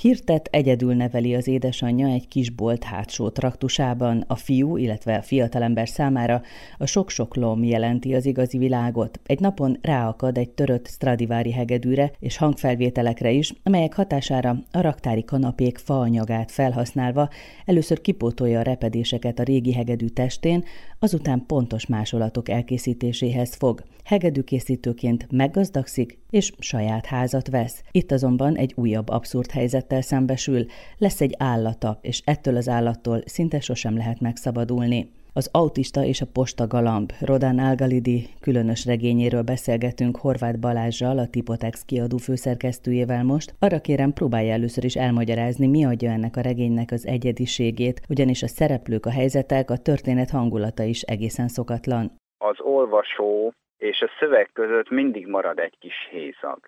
Hirtet egyedül neveli az édesanyja egy kisbolt hátsó traktusában. A fiú, illetve a fiatalember számára a sok-sok lom jelenti az igazi világot. Egy napon ráakad egy törött Stradivári hegedűre és hangfelvételekre is, amelyek hatására a raktári kanapék faanyagát felhasználva először kipótolja a repedéseket a régi hegedű testén, azután pontos másolatok elkészítéséhez fog. Hegedűkészítőként meggazdagszik és saját házat vesz. Itt azonban egy újabb abszurd helyzettel szembesül. Lesz egy állata, és ettől az állattól szinte sosem lehet megszabadulni. Az autista és a posta galamb, Rodán Algalidi különös regényéről beszélgetünk Horváth Balázsjal, a Tipotex kiadó főszerkesztőjével most. Arra kérem, próbálja először is elmagyarázni, mi adja ennek a regénynek az egyediségét, ugyanis a szereplők, a helyzetek, a történet hangulata is egészen szokatlan. Az olvasó és a szöveg között mindig marad egy kis hézag.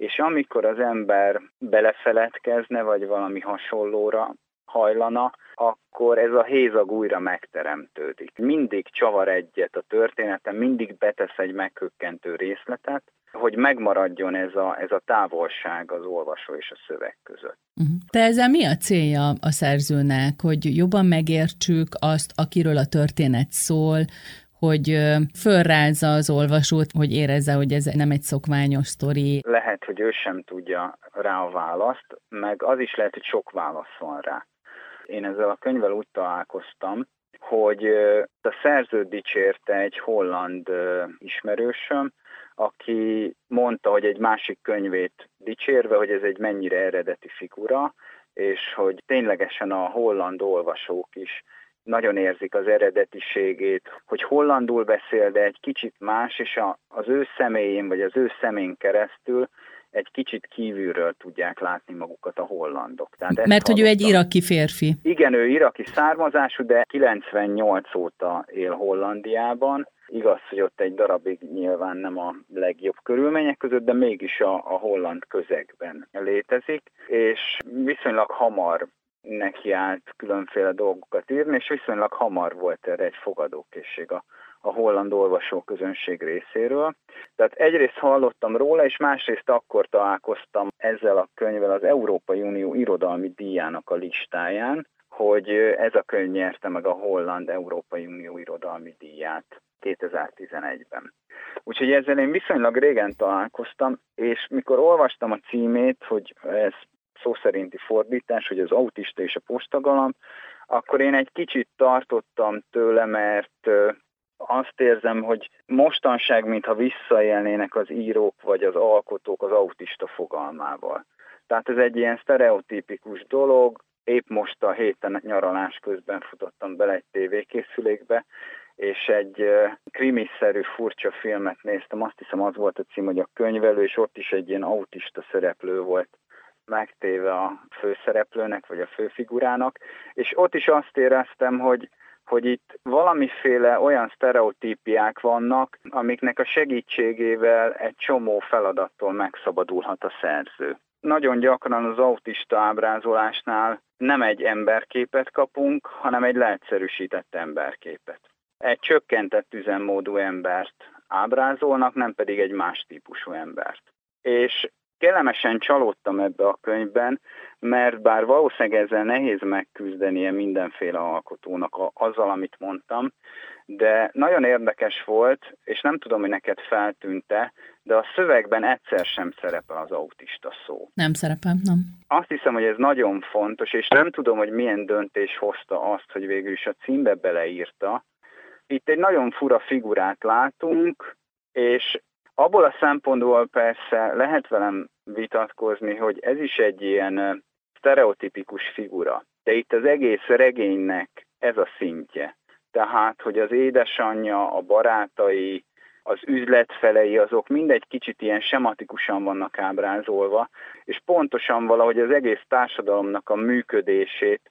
És amikor az ember belefeledkezne, vagy valami hasonlóra hajlana, akkor ez a hézag újra megteremtődik. Mindig csavar egyet a történetem, mindig betesz egy megkökkentő részletet, hogy megmaradjon ez a, ez a távolság az olvasó és a szöveg között. Uh-huh. Te ezzel mi a célja a szerzőnek, hogy jobban megértsük azt, akiről a történet szól, hogy fölrázza az olvasót, hogy érezze, hogy ez nem egy szokványos sztori. Lehet, hogy ő sem tudja rá a választ, meg az is lehet, hogy sok válasz van rá. Én ezzel a könyvvel úgy találkoztam, hogy a szerző dicsérte egy holland ismerősöm, aki mondta, hogy egy másik könyvét dicsérve, hogy ez egy mennyire eredeti figura, és hogy ténylegesen a holland olvasók is nagyon érzik az eredetiségét, hogy hollandul beszél, de egy kicsit más, és a, az ő személyén, vagy az ő szemén keresztül egy kicsit kívülről tudják látni magukat a hollandok. Tehát Mert hogy ő egy iraki férfi. Igen, ő iraki származású, de 98 óta él Hollandiában. Igaz, hogy ott egy darabig nyilván nem a legjobb körülmények között, de mégis a, a holland közegben létezik, és viszonylag hamar nekiállt különféle dolgokat írni, és viszonylag hamar volt erre egy fogadókészség a, a holland olvasóközönség részéről. Tehát egyrészt hallottam róla, és másrészt akkor találkoztam ezzel a könyvvel az Európai Unió irodalmi díjának a listáján, hogy ez a könyv nyerte meg a Holland Európai Unió irodalmi díját 2011-ben. Úgyhogy ezzel én viszonylag régen találkoztam, és mikor olvastam a címét, hogy ez szó szerinti fordítás, hogy az autista és a postagalam, akkor én egy kicsit tartottam tőle, mert azt érzem, hogy mostanság, mintha visszaélnének az írók vagy az alkotók az autista fogalmával. Tehát ez egy ilyen sztereotípikus dolog, épp most a héten nyaralás közben futottam bele egy tévékészülékbe, és egy krimiszerű furcsa filmet néztem, azt hiszem az volt a cím, hogy a könyvelő, és ott is egy ilyen autista szereplő volt megtéve a főszereplőnek, vagy a főfigurának, és ott is azt éreztem, hogy hogy itt valamiféle olyan sztereotípiák vannak, amiknek a segítségével egy csomó feladattól megszabadulhat a szerző. Nagyon gyakran az autista ábrázolásnál nem egy emberképet kapunk, hanem egy leegyszerűsített emberképet. Egy csökkentett üzemmódú embert ábrázolnak, nem pedig egy más típusú embert. És kellemesen csalódtam ebbe a könyvben, mert bár valószínűleg ezzel nehéz megküzdenie mindenféle alkotónak a, azzal, amit mondtam, de nagyon érdekes volt, és nem tudom, hogy neked feltűnte, de a szövegben egyszer sem szerepel az autista szó. Nem szerepel, nem. Azt hiszem, hogy ez nagyon fontos, és nem tudom, hogy milyen döntés hozta azt, hogy végül is a címbe beleírta. Itt egy nagyon fura figurát látunk, és Abból a szempontból persze lehet velem vitatkozni, hogy ez is egy ilyen stereotipikus figura. De itt az egész regénynek ez a szintje. Tehát, hogy az édesanyja, a barátai, az üzletfelei, azok mindegy kicsit ilyen sematikusan vannak ábrázolva, és pontosan valahogy az egész társadalomnak a működését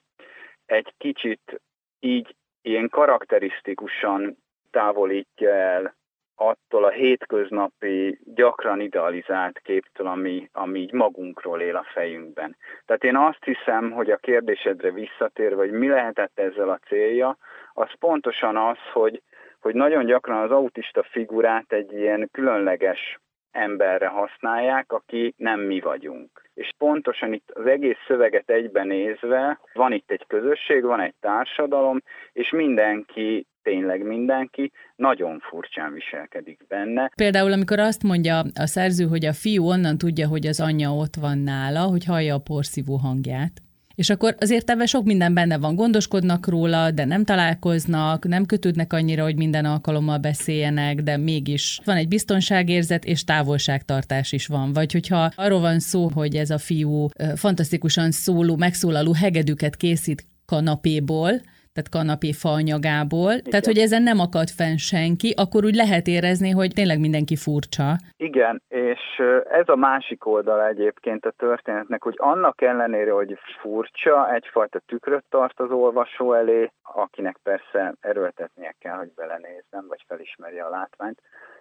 egy kicsit így ilyen karakterisztikusan távolítja el attól a hétköznapi, gyakran idealizált képtől, ami, ami így magunkról él a fejünkben. Tehát én azt hiszem, hogy a kérdésedre visszatérve, hogy mi lehetett ezzel a célja, az pontosan az, hogy, hogy nagyon gyakran az autista figurát egy ilyen különleges emberre használják, aki nem mi vagyunk. És pontosan itt az egész szöveget egyben nézve, van itt egy közösség, van egy társadalom, és mindenki tényleg mindenki nagyon furcsán viselkedik benne. Például, amikor azt mondja a szerző, hogy a fiú onnan tudja, hogy az anyja ott van nála, hogy hallja a porszívó hangját. És akkor azért ebben sok minden benne van, gondoskodnak róla, de nem találkoznak, nem kötődnek annyira, hogy minden alkalommal beszéljenek, de mégis van egy biztonságérzet és távolságtartás is van. Vagy hogyha arról van szó, hogy ez a fiú fantasztikusan szóló, megszólaló hegedűket készít kanapéból, tehát kanapé faanyagából, Igen. tehát hogy ezen nem akad fenn senki, akkor úgy lehet érezni, hogy tényleg mindenki furcsa. Igen, és ez a másik oldal egyébként a történetnek, hogy annak ellenére, hogy furcsa, egyfajta tükröt tart az olvasó elé, akinek persze erőltetnie kell, hogy belenézzen, vagy felismerje a látványt.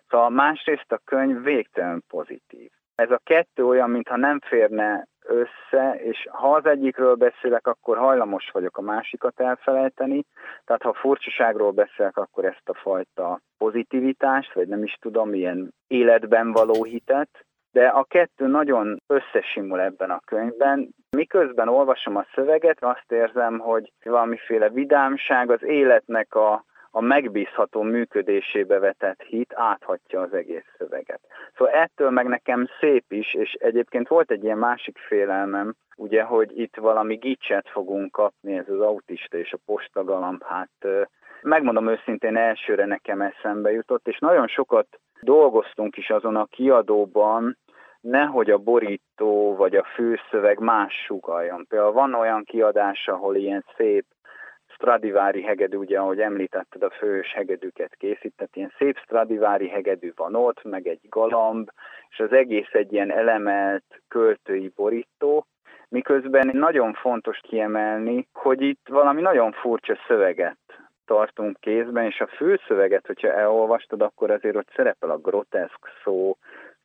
Szóval másrészt a könyv végtelen pozitív. Ez a kettő olyan, mintha nem férne össze, és ha az egyikről beszélek, akkor hajlamos vagyok a másikat elfelejteni, tehát ha furcsaságról beszélek, akkor ezt a fajta pozitivitást, vagy nem is tudom, ilyen életben való hitet, de a kettő nagyon összesimul ebben a könyvben. Miközben olvasom a szöveget, azt érzem, hogy valamiféle vidámság, az életnek a a megbízható működésébe vetett hit áthatja az egész szöveget. Szóval ettől meg nekem szép is, és egyébként volt egy ilyen másik félelmem, ugye, hogy itt valami gicset fogunk kapni, ez az autista és a postagalamb, hát megmondom őszintén, elsőre nekem eszembe jutott, és nagyon sokat dolgoztunk is azon a kiadóban, nehogy a borító vagy a főszöveg más sugaljon. Például van olyan kiadás, ahol ilyen szép Stradivári hegedű, ugye ahogy említetted, a fős hegedűket készített, ilyen szép Stradivári hegedű van ott, meg egy galamb, és az egész egy ilyen elemelt költői borító, miközben nagyon fontos kiemelni, hogy itt valami nagyon furcsa szöveget tartunk kézben, és a főszöveget, hogyha elolvastad, akkor azért ott szerepel a groteszk szó,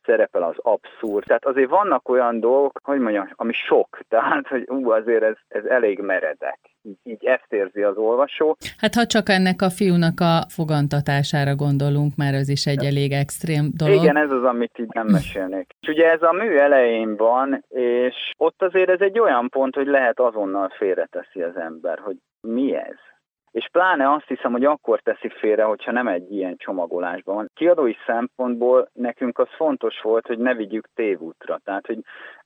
szerepel az abszurd. Tehát azért vannak olyan dolgok, hogy mondjam, ami sok, tehát hogy ú, azért ez, ez elég meredek. Így, így ezt érzi az olvasó. Hát ha csak ennek a fiúnak a fogantatására gondolunk, mert ez is egy elég extrém dolog. Igen, ez az, amit így nem mesélnék. És ugye ez a mű elején van, és ott azért ez egy olyan pont, hogy lehet azonnal félreteszi az ember, hogy mi ez? És pláne azt hiszem, hogy akkor teszi félre, hogyha nem egy ilyen csomagolásban van. Kiadói szempontból nekünk az fontos volt, hogy ne vigyük tévútra, tehát hogy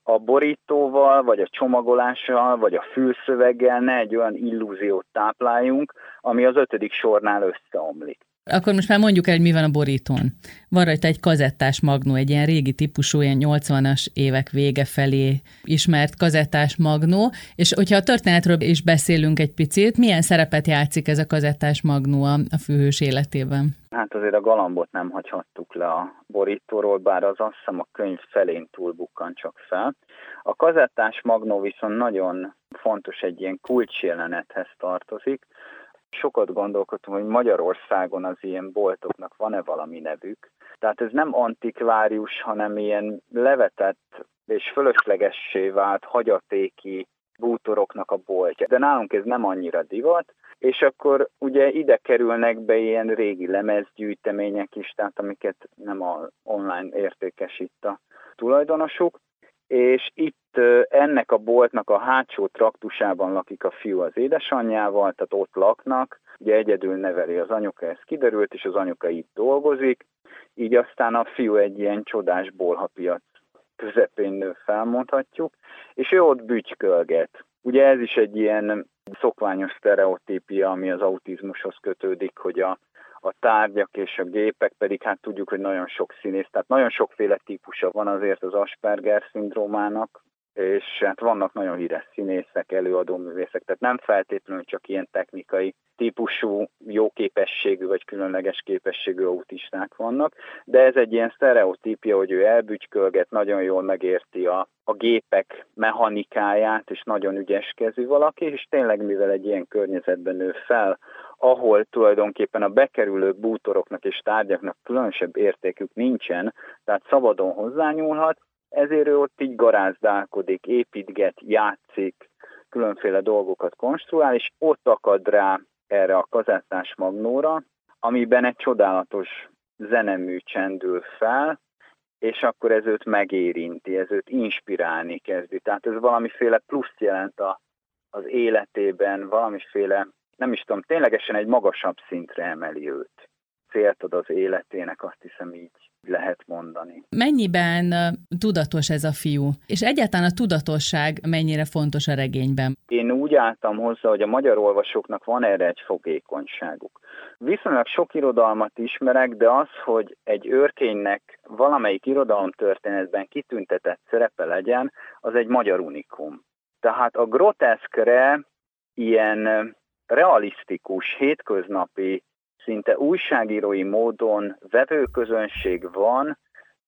a borítóval, vagy a csomagolással, vagy a fülszöveggel ne egy olyan illúziót tápláljunk, ami az ötödik sornál összeomlik. Akkor most már mondjuk el, hogy mi van a borítón. Van rajta egy kazettás magnó, egy ilyen régi típusú, ilyen 80-as évek vége felé ismert kazettás magnó, és hogyha a történetről is beszélünk egy picit, milyen szerepet játszik ez a kazettás magnó a főhős életében? Hát azért a galambot nem hagyhattuk le a borítóról, bár az azt hiszem a könyv felén túlbukkan csak fel. A kazettás magnó viszont nagyon fontos egy ilyen kulcsjelenethez tartozik, Sokat gondolkodtam, hogy Magyarországon az ilyen boltoknak van-e valami nevük. Tehát ez nem antikvárius, hanem ilyen levetett és fölöslegessé vált hagyatéki bútoroknak a boltja. De nálunk ez nem annyira divat, és akkor ugye ide kerülnek be ilyen régi lemezgyűjtemények is, tehát amiket nem a online értékesít a tulajdonosuk, és itt ennek a boltnak a hátsó traktusában lakik a fiú az édesanyjával, tehát ott laknak, ugye egyedül neveli az anyuka, ez kiderült, és az anyuka itt dolgozik, így aztán a fiú egy ilyen csodás bolhapiac közepén nő felmondhatjuk, és ő ott bütykölget. Ugye ez is egy ilyen szokványos sztereotípia, ami az autizmushoz kötődik, hogy a a tárgyak és a gépek pedig hát tudjuk, hogy nagyon sok színész, tehát nagyon sokféle típusa van azért az Asperger szindrómának, és hát vannak nagyon híres színészek, előadóművészek, tehát nem feltétlenül csak ilyen technikai típusú, jó képességű vagy különleges képességű autisták vannak, de ez egy ilyen sztereotípia, hogy ő elbügykölget, nagyon jól megérti a, a gépek mechanikáját, és nagyon ügyes kezű valaki, és tényleg mivel egy ilyen környezetben nő fel, ahol tulajdonképpen a bekerülő bútoroknak és tárgyaknak különösebb értékük nincsen, tehát szabadon hozzányúlhat, ezért ő ott így garázdálkodik, építget, játszik, különféle dolgokat konstruál, és ott akad rá erre a kazettás magnóra, amiben egy csodálatos zenemű csendül fel, és akkor ez őt megérinti, ez őt inspirálni kezdi. Tehát ez valamiféle pluszt jelent a, az életében, valamiféle, nem is tudom, ténylegesen egy magasabb szintre emeli őt. Célt ad az életének, azt hiszem így lehet mondani. Mennyiben tudatos ez a fiú? És egyáltalán a tudatosság mennyire fontos a regényben? Én úgy álltam hozzá, hogy a magyar olvasóknak van erre egy fogékonyságuk. Viszonylag sok irodalmat ismerek, de az, hogy egy őrkénynek valamelyik irodalomtörténetben kitüntetett szerepe legyen, az egy magyar unikum. Tehát a groteszkre ilyen realisztikus, hétköznapi szinte újságírói módon vevőközönség van,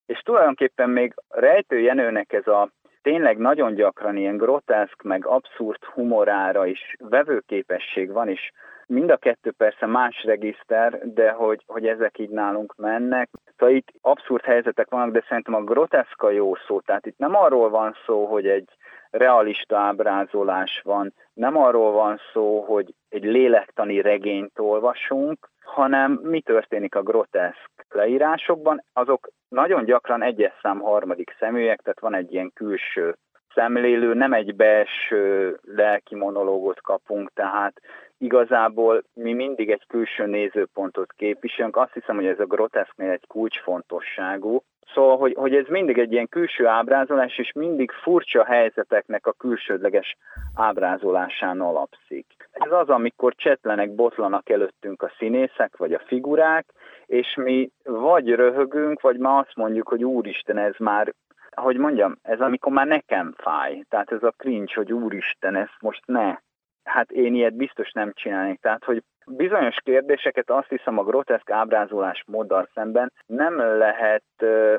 és tulajdonképpen még Rejtő Jenőnek ez a tényleg nagyon gyakran ilyen groteszk, meg abszurd humorára is vevőképesség van, és mind a kettő persze más regiszter, de hogy, hogy ezek így nálunk mennek. Szóval itt abszurd helyzetek vannak, de szerintem a groteszka jó szó. Tehát itt nem arról van szó, hogy egy realista ábrázolás van, nem arról van szó, hogy egy lélektani regényt olvasunk, hanem mi történik a groteszk leírásokban, azok nagyon gyakran egyes szám harmadik személyek, tehát van egy ilyen külső szemlélő, nem egy belső lelki monológot kapunk, tehát igazából mi mindig egy külső nézőpontot képviselünk. Azt hiszem, hogy ez a groteszknél egy kulcsfontosságú. Szóval, hogy, hogy ez mindig egy ilyen külső ábrázolás, és mindig furcsa helyzeteknek a külsődleges ábrázolásán alapszik. Ez az, amikor csetlenek, botlanak előttünk a színészek, vagy a figurák, és mi vagy röhögünk, vagy ma azt mondjuk, hogy úristen, ez már hogy mondjam, ez amikor már nekem fáj. Tehát ez a cringe, hogy úristen, ezt most ne hát én ilyet biztos nem csinálnék. Tehát, hogy bizonyos kérdéseket azt hiszem a groteszk ábrázolás móddal szemben nem lehet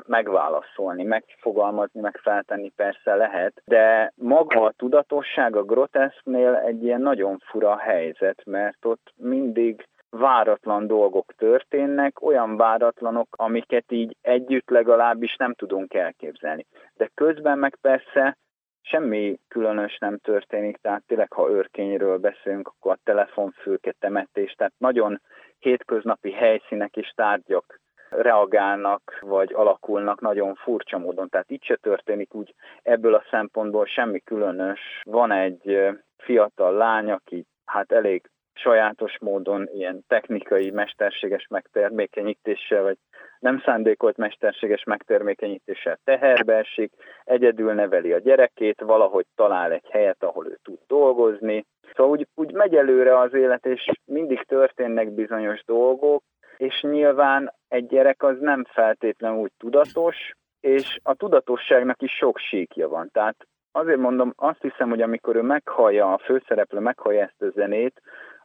megválaszolni, megfogalmazni, meg feltenni persze lehet, de maga a tudatosság a groteszknél egy ilyen nagyon fura helyzet, mert ott mindig váratlan dolgok történnek, olyan váratlanok, amiket így együtt legalábbis nem tudunk elképzelni. De közben meg persze semmi különös nem történik, tehát tényleg, ha őrkényről beszélünk, akkor a telefonfülke temetés, tehát nagyon hétköznapi helyszínek és tárgyak reagálnak, vagy alakulnak nagyon furcsa módon. Tehát itt se történik úgy ebből a szempontból semmi különös. Van egy fiatal lány, aki hát elég sajátos módon ilyen technikai, mesterséges megtermékenyítéssel, vagy nem szándékolt mesterséges megtermékenyítéssel teherbe esik, egyedül neveli a gyerekét, valahogy talál egy helyet, ahol ő tud dolgozni. Szóval úgy, úgy megy előre az élet, és mindig történnek bizonyos dolgok, és nyilván egy gyerek az nem feltétlenül úgy tudatos, és a tudatosságnak is sok síkja van. Tehát azért mondom, azt hiszem, hogy amikor ő meghallja, a főszereplő meghallja ezt a zenét,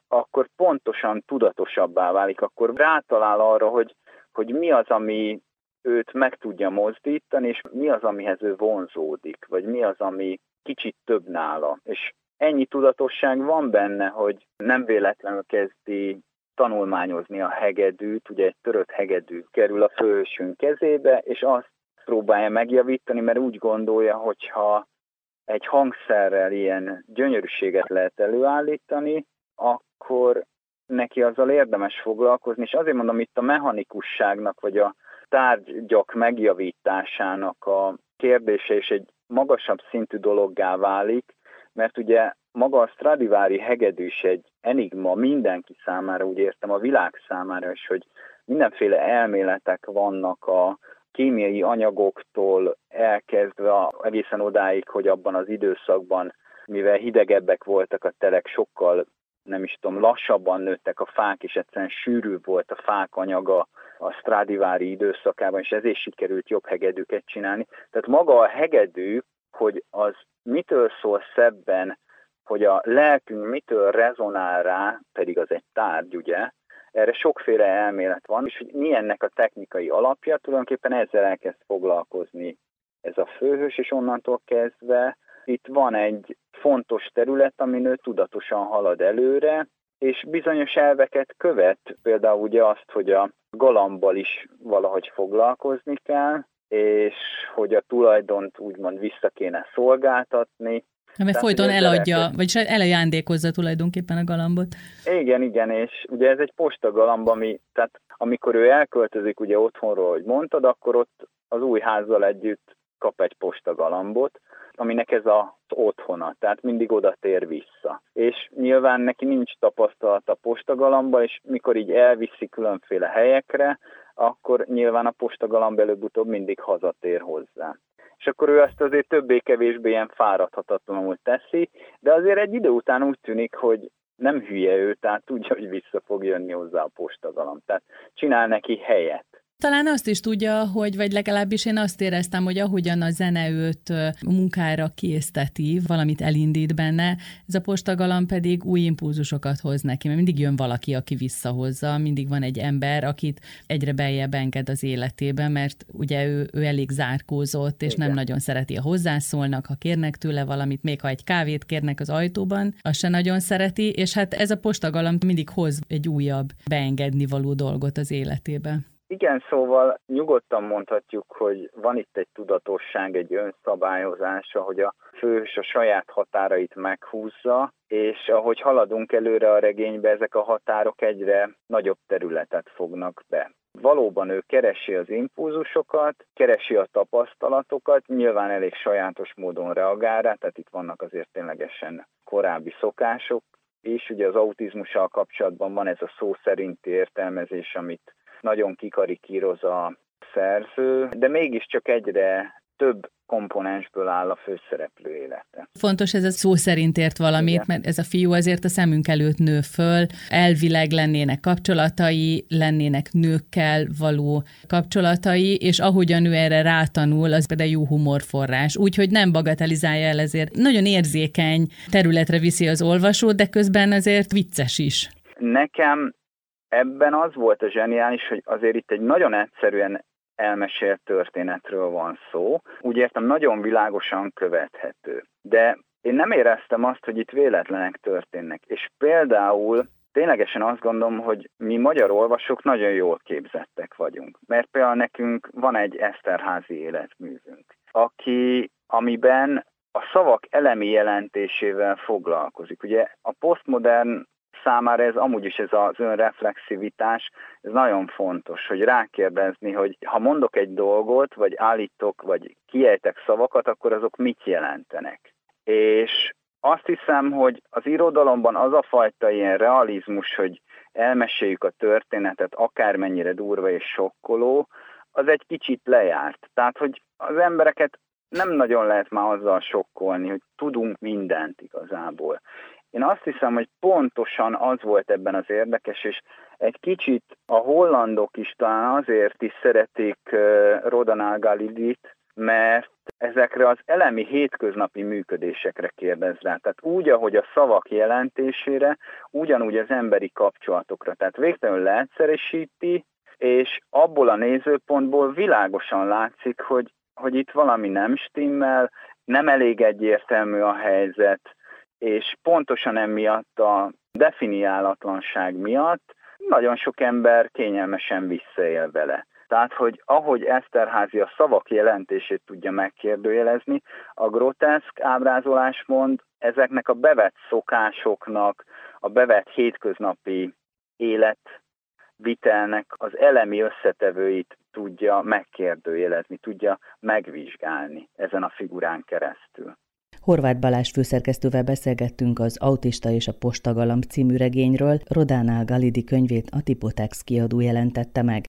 akkor pontosan tudatosabbá válik, akkor rátalál arra, hogy, hogy mi az, ami őt meg tudja mozdítani, és mi az, amihez ő vonzódik, vagy mi az, ami kicsit több nála. És ennyi tudatosság van benne, hogy nem véletlenül kezdi tanulmányozni a hegedűt, ugye egy törött hegedű kerül a főhősünk kezébe, és azt próbálja megjavítani, mert úgy gondolja, hogyha egy hangszerrel ilyen gyönyörűséget lehet előállítani, akkor neki azzal érdemes foglalkozni, és azért mondom itt a mechanikusságnak, vagy a tárgyak megjavításának a kérdése is egy magasabb szintű dologgá válik, mert ugye maga a Stradivári hegedű egy enigma mindenki számára, úgy értem a világ számára is, hogy mindenféle elméletek vannak a kémiai anyagoktól elkezdve egészen odáig, hogy abban az időszakban, mivel hidegebbek voltak a telek, sokkal nem is tudom, lassabban nőttek a fák, és egyszerűen sűrűbb volt a fák anyaga a Stradivári időszakában, és ezért sikerült jobb hegedűket csinálni. Tehát maga a hegedű, hogy az mitől szól szebben, hogy a lelkünk mitől rezonál rá, pedig az egy tárgy, ugye, erre sokféle elmélet van, és hogy mi ennek a technikai alapja, tulajdonképpen ezzel elkezd foglalkozni ez a főhős, és onnantól kezdve itt van egy fontos terület, amin ő tudatosan halad előre, és bizonyos elveket követ, például ugye azt, hogy a galambal is valahogy foglalkozni kell, és hogy a tulajdont úgymond vissza kéne szolgáltatni, mert Tehát, folyton eladja, elkezd... vagyis elajándékozza tulajdonképpen a galambot. Igen, igen, és ugye ez egy postagalamb, ami, tehát amikor ő elköltözik ugye otthonról, hogy mondtad, akkor ott az új házzal együtt kap egy postagalambot, aminek ez az otthona, tehát mindig oda tér vissza. És nyilván neki nincs tapasztalat a postagalamba, és mikor így elviszi különféle helyekre, akkor nyilván a postagalamb előbb-utóbb mindig hazatér hozzá. És akkor ő ezt azért többé-kevésbé ilyen fáradhatatlanul teszi, de azért egy idő után úgy tűnik, hogy nem hülye ő, tehát tudja, hogy vissza fog jönni hozzá a postagalamb. Tehát csinál neki helyet. Talán azt is tudja, hogy, vagy legalábbis én azt éreztem, hogy ahogyan a zene őt munkára készteti, valamit elindít benne, ez a postagalam pedig új impulzusokat hoz neki, mert mindig jön valaki, aki visszahozza, mindig van egy ember, akit egyre beljebb enged az életébe, mert ugye ő, ő elég zárkózott, és Igen. nem nagyon szereti, a hozzászólnak, ha kérnek tőle valamit, még ha egy kávét kérnek az ajtóban, azt se nagyon szereti, és hát ez a postagalam mindig hoz egy újabb beengedni való dolgot az életébe. Igen, szóval nyugodtan mondhatjuk, hogy van itt egy tudatosság, egy önszabályozás, hogy a fős a saját határait meghúzza, és ahogy haladunk előre a regénybe, ezek a határok egyre nagyobb területet fognak be. Valóban ő keresi az impulzusokat, keresi a tapasztalatokat, nyilván elég sajátos módon reagál rá, tehát itt vannak azért ténylegesen korábbi szokások, és ugye az autizmussal kapcsolatban van ez a szó szerinti értelmezés, amit nagyon kikarikíroz a szerző, de mégiscsak egyre több komponensből áll a főszereplő élete. Fontos ez a szó szerint ért valamit, Igen. mert ez a fiú azért a szemünk előtt nő föl, elvileg lennének kapcsolatai, lennének nőkkel való kapcsolatai, és ahogyan ő erre rátanul, az például jó humorforrás. Úgyhogy nem bagatelizálja el ezért. Nagyon érzékeny területre viszi az olvasót, de közben azért vicces is. Nekem ebben az volt a zseniális, hogy azért itt egy nagyon egyszerűen elmesélt történetről van szó. Úgy értem, nagyon világosan követhető. De én nem éreztem azt, hogy itt véletlenek történnek. És például ténylegesen azt gondolom, hogy mi magyar olvasók nagyon jól képzettek vagyunk. Mert például nekünk van egy Eszterházi életművünk, aki, amiben a szavak elemi jelentésével foglalkozik. Ugye a posztmodern számára ez amúgy is ez az önreflexivitás, ez nagyon fontos, hogy rákérdezni, hogy ha mondok egy dolgot, vagy állítok, vagy kiejtek szavakat, akkor azok mit jelentenek. És azt hiszem, hogy az irodalomban az a fajta ilyen realizmus, hogy elmeséljük a történetet, akármennyire durva és sokkoló, az egy kicsit lejárt. Tehát, hogy az embereket nem nagyon lehet már azzal sokkolni, hogy tudunk mindent igazából. Én azt hiszem, hogy pontosan az volt ebben az érdekes, és egy kicsit a hollandok is talán azért is szeretik Rodanál Galilit, mert ezekre az elemi hétköznapi működésekre kérdez rá. Tehát úgy, ahogy a szavak jelentésére, ugyanúgy az emberi kapcsolatokra. Tehát végtelenül leegyszerűsíti, és abból a nézőpontból világosan látszik, hogy, hogy itt valami nem stimmel, nem elég egyértelmű a helyzet, és pontosan emiatt a definiálatlanság miatt nagyon sok ember kényelmesen visszaél vele. Tehát, hogy ahogy Eszterházi a szavak jelentését tudja megkérdőjelezni, a groteszk ábrázolásmond ezeknek a bevett szokásoknak, a bevett hétköznapi életvitelnek az elemi összetevőit tudja megkérdőjelezni, tudja megvizsgálni ezen a figurán keresztül. Horváth Balázs főszerkesztővel beszélgettünk az Autista és a Postagalamb című regényről, Rodánál Galidi könyvét a Tipotex kiadó jelentette meg.